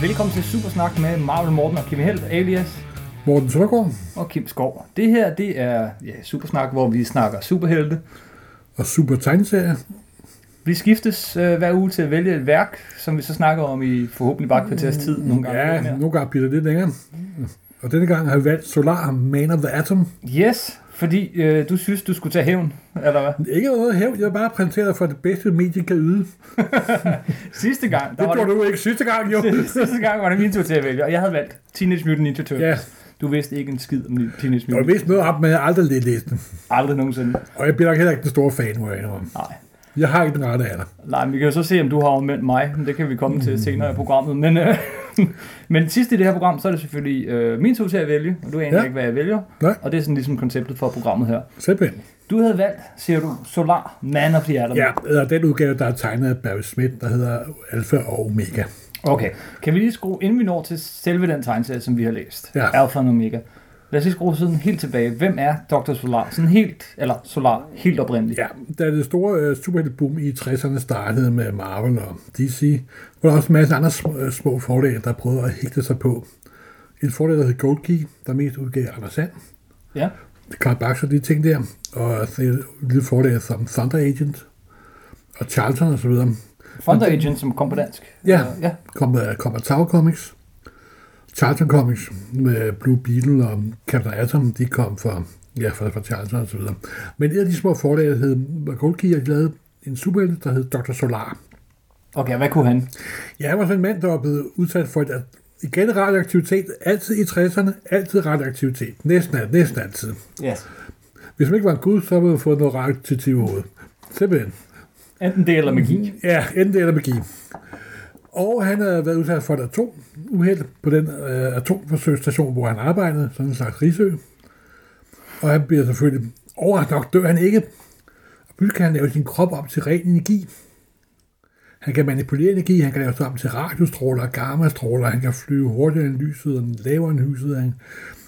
Velkommen til Supersnak med Marvel Morten og Kim Helt, alias Morten Søndergaard og Kim Skov. Det her, det er ja, Supersnak, hvor vi snakker superhelte. og Super Tegneserie. Vi skiftes øh, hver uge til at vælge et værk, som vi så snakker om i forhåbentlig bare kvarters tid. Nogle gange Ja, nogle gange bliver det lidt længere. Og denne gang har vi valgt Solar Man of the Atom. Yes, fordi øh, du synes, du skulle tage hævn, eller hvad? Ikke noget hævn, jeg bare præsentere dig for det bedste medie kan yde. Sidste gang, der Det var gjorde det, du ikke sidste gang, jo. sidste gang var det min tur til at vælge, og jeg havde valgt Teenage Mutant Ninja Turtles. Ja, Du vidste ikke en skid om Teenage jeg Mutant. vidste noget om, men jeg aldrig læst den. Aldrig nogensinde. Og jeg bliver nok heller ikke den store fan, må jeg indrømme. Nej. Jeg har ikke den rette alder. Nej, men vi kan jo så se, om du har omvendt mig, det kan vi komme til senere i programmet. Men, øh, men sidst i det her program, så er det selvfølgelig øh, min tur til at vælge, og du aner Ja. ikke, hvad jeg vælger. Nej. Og det er sådan ligesom konceptet for programmet her. Simpelthen. Du havde valgt, siger du, Solar Man of the Atom. Ja, eller den udgave, der er tegnet af Barry Smith, der hedder Alpha og Omega. Okay, kan vi lige skrue, inden vi når til selve den tegneserie, som vi har læst, Ja. Alpha og Omega. Lad os lige skrue sådan helt tilbage. Hvem er Dr. Solar? Sådan helt, eller Solar, helt oprindeligt. Ja, da det store uh, superhelteboom i 60'erne startede med Marvel og DC, var der også en masse andre små, øh, små fordele, der prøvede at hægte sig på. En fordel, der hed Gold Key, der mest udgav Anders Sand, Ja. Karl Baxter, de ting der, og en lille fordel som Thunder Agent, og Charlton og videre. Thunder Agent, som kom på dansk. Ja. Ja. Kom, kom af Tower Comics, Charlton Comics med Blue Beetle og Captain Atom, de kom fra, ja, fra, fra Charlton og så videre. Men en af de små fordele hed Gold Key, og de lavede en superhelte, der hed Dr. Solar. Okay, hvad kunne han? Ja, han var sådan en mand, der var blevet udsat for et, igen radioaktivitet, altid i 60'erne, altid radioaktivitet, næsten, alt- næsten altid. Yes. Hvis man ikke var en gud, så ville man få noget radioaktivt i hovedet. Simpelthen. Enten det eller magi. Ja, enten det eller magi. Og han havde været udsat for et atomuheld på den øh, atomforsøgsstation, hvor han arbejdede, sådan en slags risø. Og han bliver selvfølgelig overrasket nok, dør han ikke. Og pludselig kan han lave sin krop op til ren energi. Han kan manipulere energi, han kan lave sig om til radiostråler og gammastråler, han kan flyve hurtigere end lyset og lavere end lyset. Han,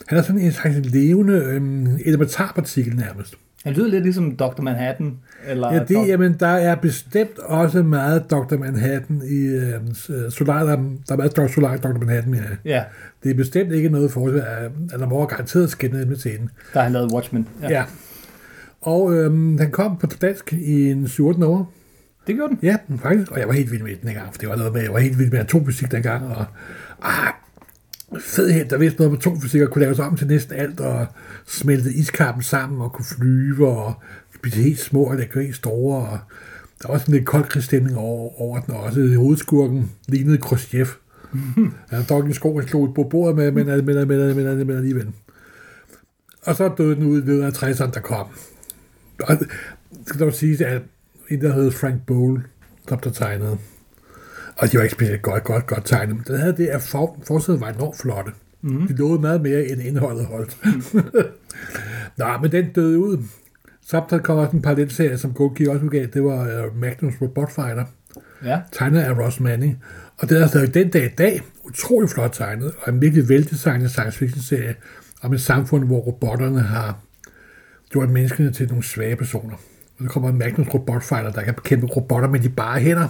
han er sådan en slags levende øhm, elementarpartikel nærmest. Han lyder lidt ligesom Dr. Manhattan. Eller Ja, det, jamen, der er bestemt også meget Dr. Manhattan i øh, Solar, der, der er meget Dr. Solar Dr. Manhattan, ja. Ja, Det er bestemt ikke noget forhold, at, at der må garanteret skænde med scenen. der har han lavet Watchmen. Ja. Ja. Og øhm, den kom på dansk i en 14 år. Det gjorde den. Ja, faktisk. Og jeg var helt vild med den dengang, for det var noget med, jeg var helt vild med atomfysik dengang. Og, ah, fedhed, der vidste noget om atomfysik og kunne lave sig om til næsten alt, og smelte iskappen sammen og kunne flyve og blive helt små og helt store. Og der var også en lidt koldkrigsstemning over, over den, og også hovedskurken lignede Khrushchev. Han havde dog en sko, han slog på bordet med, men, men, men, men, men, men alligevel. Og så døde den ud af 60'erne, der kom. Og det skal dog sige, at en, der hed Frank Bowl, der der tegnede. Og de var ikke specielt godt, godt, godt tegnet, men den havde det, at for, forsiden var enormt flotte. Mm. De lovede meget mere, end indholdet holdt. Nå, men den døde ud. Samtidig kom også en parallelserie, som Goldkey også udgav. Det var uh, Magnus Robot Fighter, Ja. tegnet af Ross Manning. Og det er stadig den dag i dag utrolig flot tegnet, og en virkelig veldesignet science fiction serie om et samfund, hvor robotterne har gjort menneskene til nogle svage personer. Så kommer en Magnus Robot Fighter, der kan bekæmpe robotter med de bare hænder,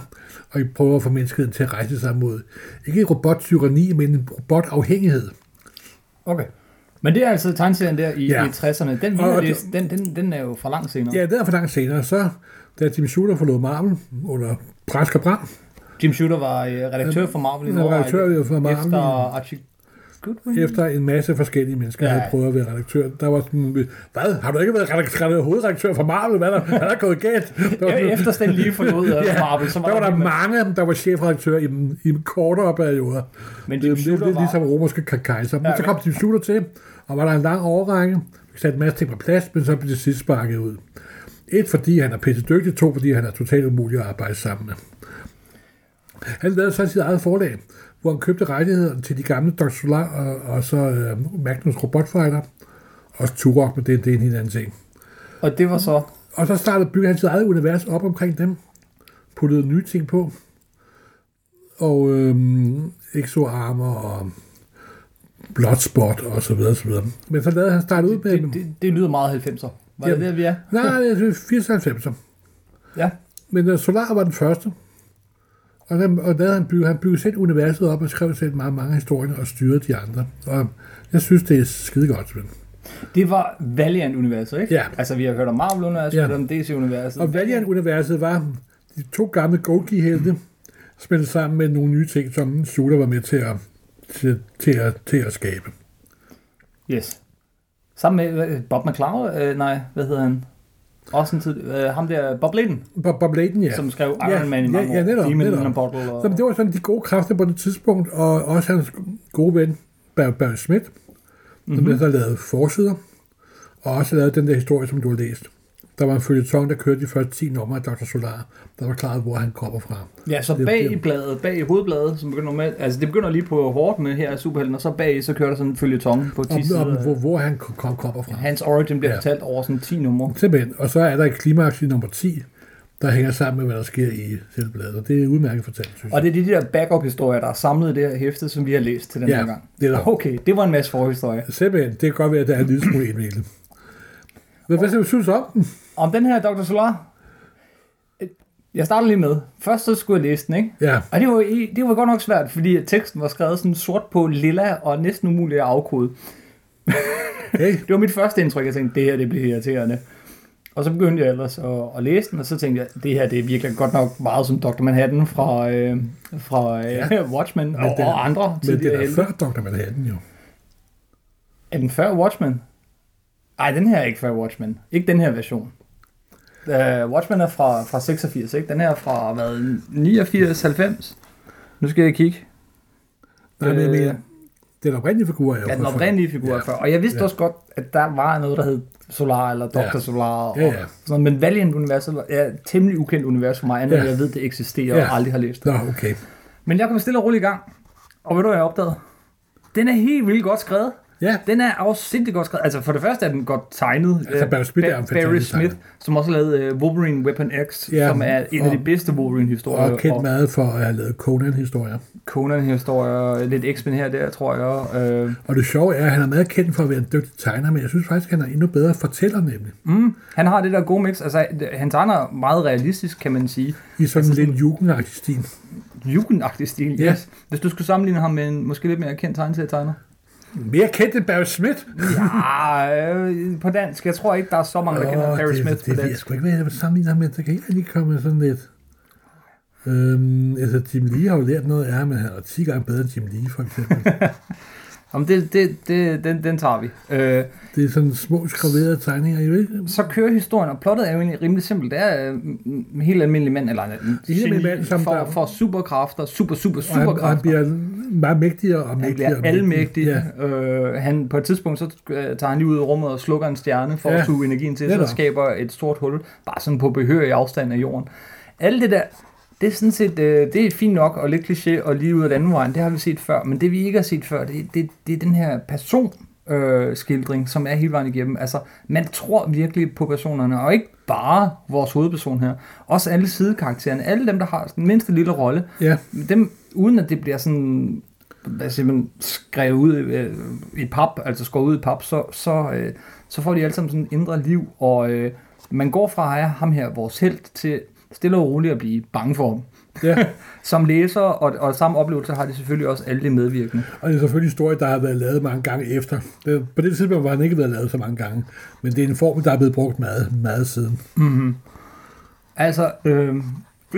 og I prøver at få menneskeheden til at rejse sig mod, ikke en robot-tyranni, men en robot-afhængighed. Okay. Men det er altså tegneserien der i, Ja. i 60'erne. Den, Og- læst, den, den, den er jo for langt senere. Ja, det er for langt senere. Så, da Jim Shooter forlod Marvel under Brask og Brand, Jim Shooter var øh, redaktør for Marvel i Norge. redaktør for Marvel. Efter Archie Goodwin. efter en masse forskellige mennesker Ja. havde prøvet at være redaktør, der var sådan, hvad, har du ikke været redaktør, hovedredaktør for Marvel? Hvad er der, er der gået galt? Der var, efter Stan lige forlod øh, Ja, Marvel, så var der var der en- mange, der var chefredaktør i, i kortere perioder. Men Det Jim er lidt, Shooter lidt var... ligesom romerske kejser. Men Ja, så kom Jim Shooter til, og var der en lang overrække. Vi satte en masse ting på plads, men så blev det sidst sparket ud. Et, fordi han er pisse dygtig. To, fordi han er totalt umulig at arbejde sammen med. Han lavede så sit eget forlag, hvor han købte rettigheden til de gamle Dr. Solar og, og så uh, Magnus Robot Fighter. Og Turok, men det, det er en helt anden ting. Og det var så... Og så startede byggede han sit eget univers op omkring dem. Puttede nye ting på. Og øhm, exoarmer og Bloodspot og så videre, så videre. Men så lavede han startet ud med... Det, det, det lyder meget 90'er. Var det Ja. der, vi er? Nej, det er 94. Ja. Men uh, Solar var den første. Og der, og der han bygget, han byggede selv universet op og skrev selv mange, mange historier og styrede de andre. Og jeg synes, det er skide godt. simpelthen. Det var Valiant-universet, ikke? Ja. Altså, vi har hørt om Marvel-universet, Ja. om DC-universet. Og Valiant-universet var de to gamle Golgi-helte, spillet sammen med nogle nye ting, som Shooter var med til at, til, til at, til at skabe. Yes. Sammen med Bob McCloud, øh, nej, hvad hedder han? Også en tid, øh, ham der, Bob Layton, Bob, Bob Layton, ja. som skrev Iron Ja, Man i mange ja, ja, år. netop, Demon netop. in a Bottle. Og... Så det var sådan de gode kræfter på det tidspunkt, og også hans gode ven, Barry, Barry Smith, som mm-hmm. så lavede forsider, og også lavede den der historie, som du har læst. Der var en følgetong, der kørte de første 10 numre af Dr. Solar, der var klaret, hvor han kommer fra. Ja, så Det- bag i bladet, bag i hovedbladet, som begynder med, altså det begynder lige på hårdt med her Superhelten, og så bag så kører der sådan en følgetong på 10 Om, sider. om hvor, hvor han kom, kom, kommer fra. Hans origin bliver Ja. fortalt over sådan 10 numre. Simpelthen. Og så er der et klimaks i nummer 10, der hænger sammen med, hvad der sker i selve bladet. Og det er udmærket fortalt, synes jeg. Og det er de der backup-historier, der er samlet i det her hæfte, som vi har læst til den Ja, her gang. det er der. Okay, det var en masse forhistorie. Simpelthen. Det kan godt være, at der er en lille smule indviklet. Men hvad synes du om den? Om den her Dr. Solar, øh, jeg starter lige med. Først så skulle jeg læse den, ikke? Ja, Og det var, det var godt nok svært, fordi teksten var skrevet sådan sort på lilla og næsten umuligt at afkode. okay. Det var mit første indtryk, jeg tænkte, det her det bliver irriterende. Og så begyndte jeg ellers at, at læse den, og så tænkte jeg, det her det er virkelig godt nok meget som Dr. Manhattan fra, øh, fra øh, Ja. Watchmen og, den- og andre Men det er helte. før Dr. Manhattan jo. Er den før Watchmen? Nej, den her er ikke før Watchmen. Ikke den her version. Uh, Watchmen er fra, fra 86, ikke? Den her er fra, hvad, 89, 90? Nu skal jeg kigge. Nej, men jeg Øh, mener, den oprindelige figur er jo Ja, den oprindelige figur Ja. ja. før. Og jeg vidste Ja. også godt, at der var noget, der hed Solar eller Dr. Ja. Solar. Og Ja, ja. Sådan, noget. men Valiant-universet er et temmelig ukendt univers for mig, andet Ja. jeg ved, det eksisterer Ja. og aldrig har læst det. Nå, okay. Men jeg kom stille og roligt i gang. Og ved du, hvad jeg opdagede? Den er helt vildt godt skrevet. Ja, Den er afsindigt godt skrevet. Altså for det første er den godt tegnet. Altså, Øh, Barry Smith er en Ba- Barry Smith, tegner. som også har lavet uh, Wolverine Weapon X, Ja, som er en af og- de bedste Wolverine-historier. og kendt meget for at have lavet Conan-historier. Conan-historier, lidt X-Men her og der, tror jeg. Øh, Og det sjove er, at han er meget kendt for at være en dygtig tegner, men jeg synes faktisk, at han er endnu bedre fortæller nemlig. Mm, han har det der gode mix. Altså, han tegner meget realistisk, kan man sige. I sådan Altså lidt jugendagtig stil. Jugendagtig stil, Ja. yes. Hvis du skulle sammenligne ham med en måske lidt mere kendt tegneserietegner. Mere kendt end Barry Smith. Ja, øh, på dansk. Jeg tror ikke, der er så mange, der kender Åh, Barry det, Smith det, på det, ved jeg dansk. sgu ikke, hvad jeg vil sammenligne ham med. Der kan ikke lige komme sådan lidt... Øhm, altså, Jim Lee har jo lært noget af ham, men han er 10 gange bedre end Jim Lee, for eksempel. Om det, det, det, den, den tager vi. Øh, det er sådan små skraverede tegninger, jo ikke? så kører historien, og plottet er jo egentlig rimelig simpelt. Det er øh, en helt almindelig mand, eller en helt almindelig mand, som for, der- for superkræfter, super, super, Og han, og han bliver meget mægtigere og Han mægtigere. bliver og mægtigere. almægtig. Ja. Øh, han, på et tidspunkt så øh, tager han lige ud i rummet og slukker en stjerne for Ja, at suge energien til, så skaber et stort hul, bare sådan på behørig afstand af jorden. Alt det der, det er sådan set, øh, det er fint nok og lidt kliché og lige ud af vej, det har vi set før, men det vi ikke har set før, det, det, det er den her person, øh, skildring, som er hele vejen igennem. Altså, man tror virkelig på personerne, og ikke bare vores hovedperson her. Også alle sidekaraktererne, alle dem, der har den mindste lille rolle, ja. dem, uden at det bliver sådan, hvad siger man, skrevet ud øh, i pap, altså skåret ud i pap, så, så, øh, så får de alle sammen sådan et indre liv, og øh, man går fra at have ham her, vores held, til stille og roligt at blive bange for ham. ja. Som læser, og, og samme oplevelse har de selvfølgelig også alle de medvirkende. Og det er selvfølgelig en historie, der har været lavet mange gange efter. Det, på det tidspunkt var han ikke været lavet så mange gange. Men det er en form, der er blevet brugt meget, meget siden. Mm-hmm. Altså, øh,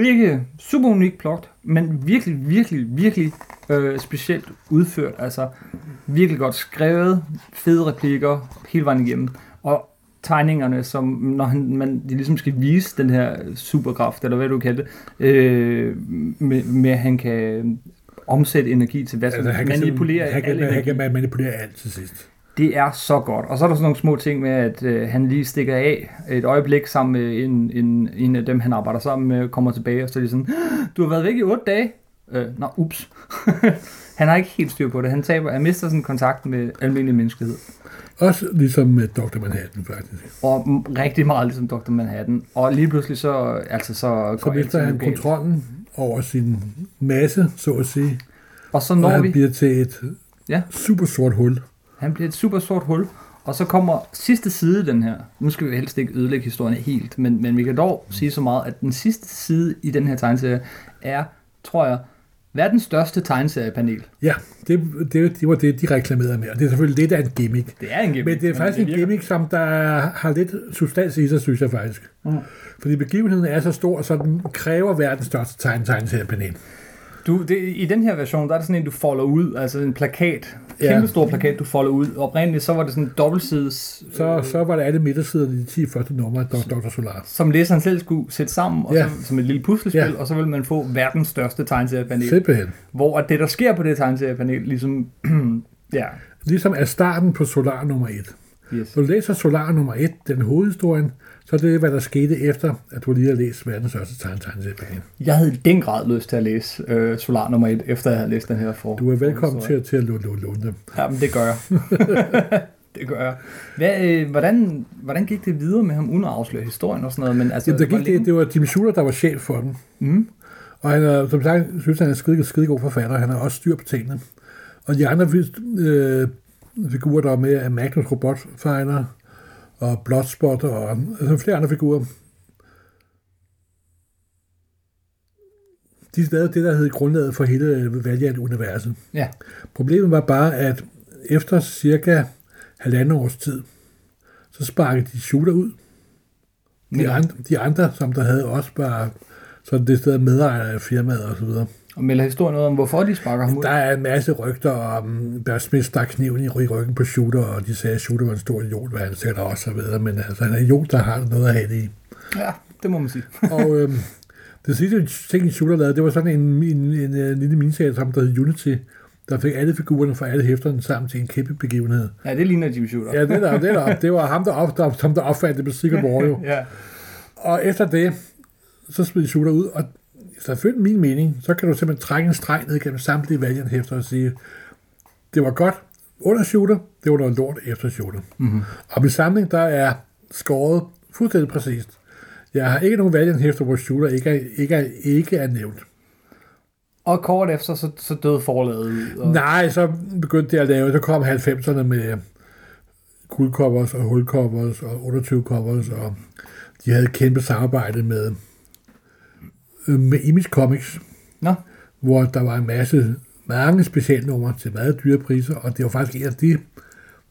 ikke super unik plot, men virkelig, virkelig, virkelig øh, specielt udført. Altså, virkelig godt skrevet, fede replikker hele vejen igennem. Og tegningerne, som når han, man, de ligesom skal vise den her superkraft, eller hvad du kalder det, øh, med, med at han kan omsætte energi til hvad som Altså, han manipulere han kan, al han kan manipulere alt til sidst. Det er så godt. Og så er der sådan nogle små ting med, at øh, han lige stikker af et øjeblik sammen med en, en, en af dem, han arbejder sammen med, kommer tilbage, og så er de sådan, du har været væk i otte dage. Øh, nå, ups. han har ikke helt styr på det. Han, taber, han mister sådan kontakten med almindelig menneskelighed. Også ligesom med Dr. Manhattan, faktisk. Og rigtig meget ligesom Dr. Manhattan. Og lige pludselig så, altså så Så mister han galt. kontrollen over sin masse, så at sige. Og så Og når han vi, bliver til et Ja. super sort hul. han bliver et super sort hul, og så kommer sidste side den her. Nu skal vi helst ikke ødelægge historien helt, men, men vi kan dog sige så meget, at den sidste side i den her tegneserie er tror jeg, verdens største tegneseriepanel. Ja, det, det, det var det, de reklamerede med, og det er selvfølgelig lidt af en gimmick. Det er en gimmick. Men det er faktisk en virker. gimmick, som der har lidt substans i sig, synes jeg faktisk. Mm. Fordi begivenheden er så stor, så den kræver verdens største tegn tegneseriepanel. Du, det, I den her version, der er det sådan en, du folder ud, altså en plakat. Ja. Kæmpe stor plakat, du folder ud. Oprindeligt, så var det sådan en dobbeltsides, Så, så var det alle midtersiderne i de 10 første numre af Dr. Solar. som læseren selv skulle sætte sammen, og Ja. så, som et lille puslespil, Ja. og så vil man få verdens største tegneseriepanel. Simpelthen. Hvor at det, der sker på det tegneseriepanel, ligesom, ja, Ligesom er starten på Solar nummer 1. yes. Når du læser Solar nummer 1, den hovedhistorien, så er det, hvad der skete efter, at du lige har læst verdens største tegn tegneseriepanel. Jeg havde i den grad lyst til at læse øh, Solar nummer 1, efter jeg havde læst den her for. Du er velkommen til, til at låne, dem. Ja, men det gør jeg. det gør jeg. Hvad, øh, hvordan, hvordan gik det videre med ham, uden at afsløre historien og sådan noget? Men, altså, Jamen, der gik det, det var Jimmy Shooter, der var chef for den. Mm. Og han er, som sagt, synes han er skide, skide god forfatter. Han har også styr på tingene. Og de andre øh, figurer, der var med, er Magnus Robotfighter og Bloodspot og altså flere andre figurer. De lavede det, der hed grundlaget for hele Valiant-universet. Ja. Problemet var bare, at efter cirka halvandet års tid, så sparkede de shooter ud. De, Ja. andre, de andre, som der havde også bare sådan det sted medejere af firmaet og så videre. Og melder historien noget om, hvorfor de sparker ham ud? Der er en masse rygter om, der Smith stak kniven i ry- ryggen på Shooter, og de sagde, at Shooter var en stor idiot, hvad han sikkert også har været, men altså, han er en idiot, der har noget at have det i. Ja, det må man sige. Og øhm, det sidste ting, Shooter lavede, det var sådan en, en, en, en, lille miniserie, som der hed Unity, der fik alle figurerne fra alle hæfterne sammen til en kæmpe begivenhed. Ja, det ligner Jimmy Shooter. Ja, det, der, det, der, det var ham, der, op, der, ham, der opfandt det med Secret War jo. ja. Og efter det, så smed Shooter ud, og selvfølgelig min mening, så kan du simpelthen trække en streg ned gennem samtlige Valiant-hæfter og sige, det var godt under Shooter, det var noget lort efter Shooter. Mm-hmm. Og min samling, der er skåret fuldstændig præcist. Jeg har ikke nogen Valiant-hæfter, hvor Shooter ikke er, ikke er, ikke er nævnt. Og kort efter, så, så døde forlaget ud. Og... Nej, så begyndte det at lave, så kom 90'erne med guldcovers og hulcovers og 28 covers, og de havde kæmpe samarbejde med, med Image Comics, Nå, hvor der var en masse, mange specialnumre til meget dyre priser, og det var faktisk en af de,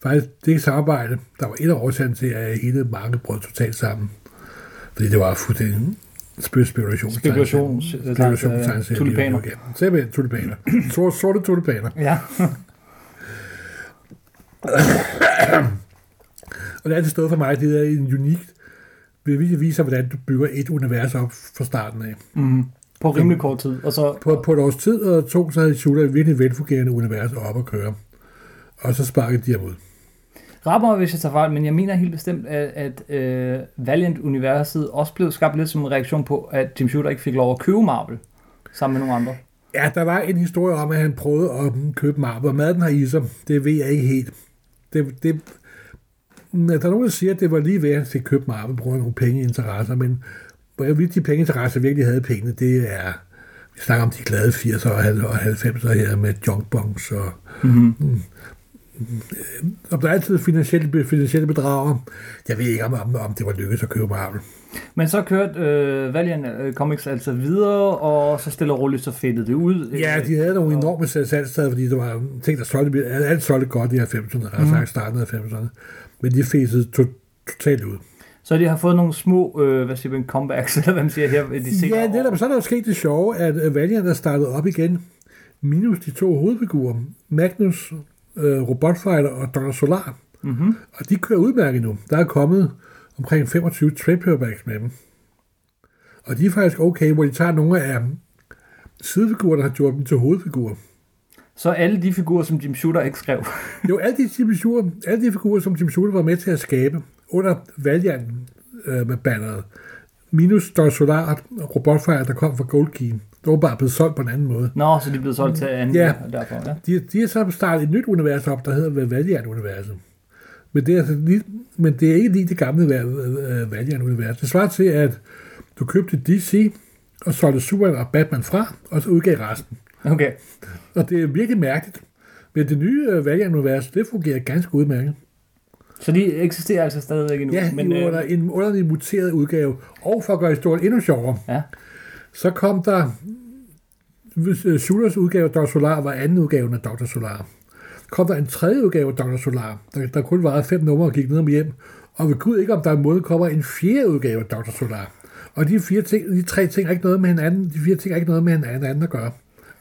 faktisk det samarbejde, der var et af årsagen til, at hele mange brød totalt sammen. Fordi det var fuldstændig spekulation. Spekulation, øh, tulipaner. Simpelthen tulipaner. Sorte, sorte tulipaner. ja. Og det er altid stået for mig, det er en unikt, det viser, hvordan du bygger et univers op fra starten af. Mm. På rimelig kort tid. Og så, På, på et års tid og to, så havde Shooter et virkelig velfungerende univers op at køre. Og så sparkede de ham ud. Rap mig, hvis jeg tager fejl, men jeg mener helt bestemt, at, at øh, Valiant-universet også blev skabt lidt som en reaktion på, at Jim Shooter ikke fik lov at købe Marvel sammen med nogle andre. Ja, der var en historie om, at han prøvede at købe Marvel, maden har i sig. Det ved jeg ikke helt. Det, det, der er nogen, der siger, at det var lige ved, at Marvel, på grund af nogle pengeinteresser, men hvorvidt de pengeinteresser virkelig havde pengene, det er... Vi snakker om de glade 80'er og 90'er her med junkbongs og Mm-hmm. om der er altid finansielle, finansielle bedrager. Jeg ved ikke, om, om, om det var lykkedes at købe Marvel. Men så kørte øh, Valiant øh, Comics altså videre, og så stille og roligt så fedtede det ud. Ja, de havde nogle enorme salgsteder, fordi der var ting, der solgte, alt solgte godt i 90'erne, mm. sagt starten af 90'erne. Men de fæsede to, totalt ud. Så de har fået nogle små, øh, hvad siger man, comebacks, eller hvad man siger her, de senere Ja, netop, så er der jo sket det sjove, at øh, Valiant er startet op igen, minus de to hovedfigurer, Magnus, øh, Robotfighter og Dr. Solar. Mm-hmm. Og de kører udmærket nu. Der er kommet omkring 25 trade paperbacks med dem. Og de er faktisk okay, hvor de tager nogle af sidefigurer, der har gjort dem til hovedfigurer. Så alle de figurer, som Jim Shooter ikke skrev. Jo, alle de, figurer, alle de figurer, som Jim Shooter var med til at skabe under Valiant øh, med banneret, minus Dr. Solar og Robotfire, der kom fra Gold Key, det var bare blevet solgt på en anden måde. Nå, så de er blevet solgt til anden, Ja. derfor, ja. De, de har så startet et nyt univers op, der hedder Valiant-universet. Men det, er altså lige, men det er ikke lige det gamle øh, Valiant-univers. Det svarer til, at du købte DC, og solgte Superman og Batman fra, og så udgav resten. Okay. Og det er virkelig mærkeligt. Men det nye øh, Valiant-univers, det fungerer ganske udmærket. Så de eksisterer altså stadigvæk endnu. Ja, men, øh, under en underlig muteret udgave. Og for at gøre historien endnu sjovere, ja. så kom der øh, Shooters udgave af Dr. Solar var anden udgave af Dr. Solar. Kom der en tredje udgave af Dr. Solar, der, der kun varede fem numre og gik ned om hjem. Og ved Gud ikke, om der er måde kommer en fjerde udgave af Dr. Solar. Og de, fire ting, de tre ting er ikke noget med hinanden. De fire ting er ikke noget med hinanden at gøre.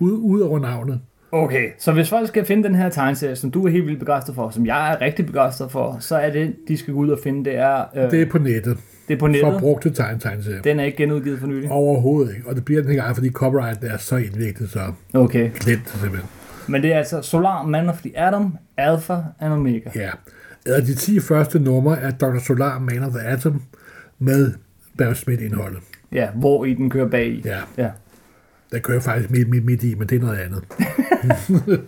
Ud, ud over navnet. Okay, så hvis folk skal finde den her tegneserie, som du er helt vildt begejstret for, som jeg er rigtig begejstret for, så er det, de skal gå ud og finde, det er, øh, Det er på nettet. det er på nettet. For brugte tegn tegneserier. Den er ikke genudgivet for nylig. Overhovedet ikke. Og det bliver den ikke, fordi copyright er så indviklet, så Okay, det simpelthen. men det er altså Solar, Man of the Atom, Alpha and Omega. Ja. Af de 10 første numre er Dr. Solar Man of the Atom med Barry Smith-indholdet. Ja, hvor i den kører bag i. Ja, ja. Der kører faktisk midt, midt, midt i, men det er noget andet.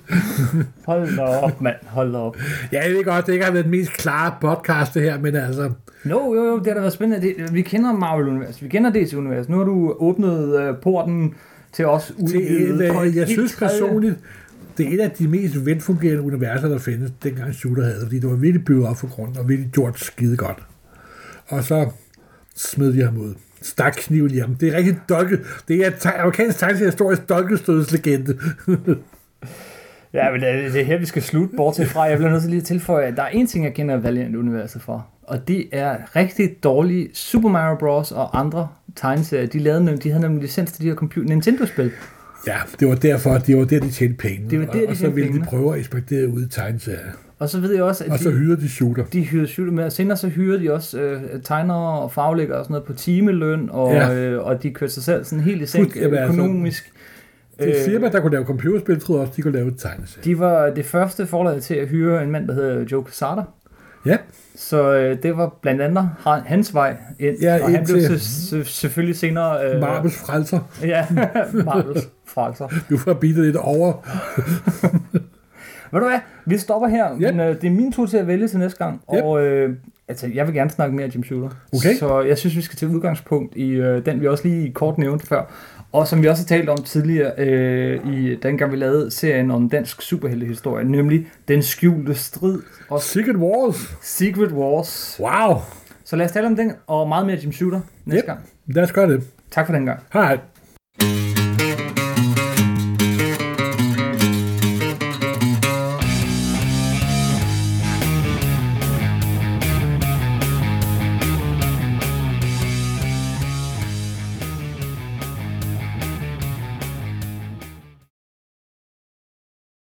Hold da op, mand. Hold da op. Ja, jeg ved godt, det ikke har været den mest klare podcast, det her, men altså, Jo, jo, jo, det har da været spændende. Det, vi kender Marvel-universet, vi kender DC-universet. Nu har du åbnet øh, porten til os til, udvidet på et jeg synes personligt, det er et af de mest velfungerende universer, der findes, dengang Shooter havde, fordi det var virkelig bygget op for grunden, og virkelig gjort skide godt. Og så smed de ham ud. Stak kniven i ham. Det er rigtig dolke. Det er te- amerikansk tegneseriehistorisk dolkestødslegende. Ja, men det, det er her, vi skal slutte, bortset fra. Jeg bliver nødt til lige at tilføje, at der er en ting, jeg kender Valiant-universet for. Og det er rigtig dårlige Super Mario Bros. og andre tegneserier. De, lavede, nem- de havde nemlig licens til de her computer, Nintendo-spil. ja, det var derfor, det var der, de tjente penge. Det var der, og, de og så tjente ville de pengene. prøve at ekspedere ud i tegneserier. Og så ved jeg også, at Og så de, hyrede de Shooter. de hyrede shooter med. Og senere så hyrede de også øh, tegnere og faglæggere og sådan noget på timeløn. Og, Ja. øh, og de kørte sig selv sådan helt i sænk altså, økonomisk. Det Øh, firma, der kunne lave computerspil, troede også, de kunne lave et tegneserie. De var det første forlag til at hyre en mand, der hedder Joe Quesada. Ja, Så øh, det var blandt andet han- hans vej ind. Ja, og han blev så, så, selvfølgelig senere... Øh, Marbles frelser. Ja, Marbles frelser. Du får bitet lidt over. Ved du hvad, vi stopper her, Yep. men øh, det er min tur til at vælge til næste gang. Yep. Og øh, altså, jeg vil gerne snakke mere Jim Shooter. Okay. Så jeg synes, vi skal tage udgangspunkt i øh, den, vi også lige kort nævnte før. Og som vi også har talt om tidligere, øh, i dengang vi lavede serien om dansk superheltehistorie, nemlig Den skjulte strid og Secret Wars. Secret Wars. Wow. Så lad os tale om den, og meget mere Jim Shooter næste Yep. gang. Lad os gøre det. Tak for den gang. Hej.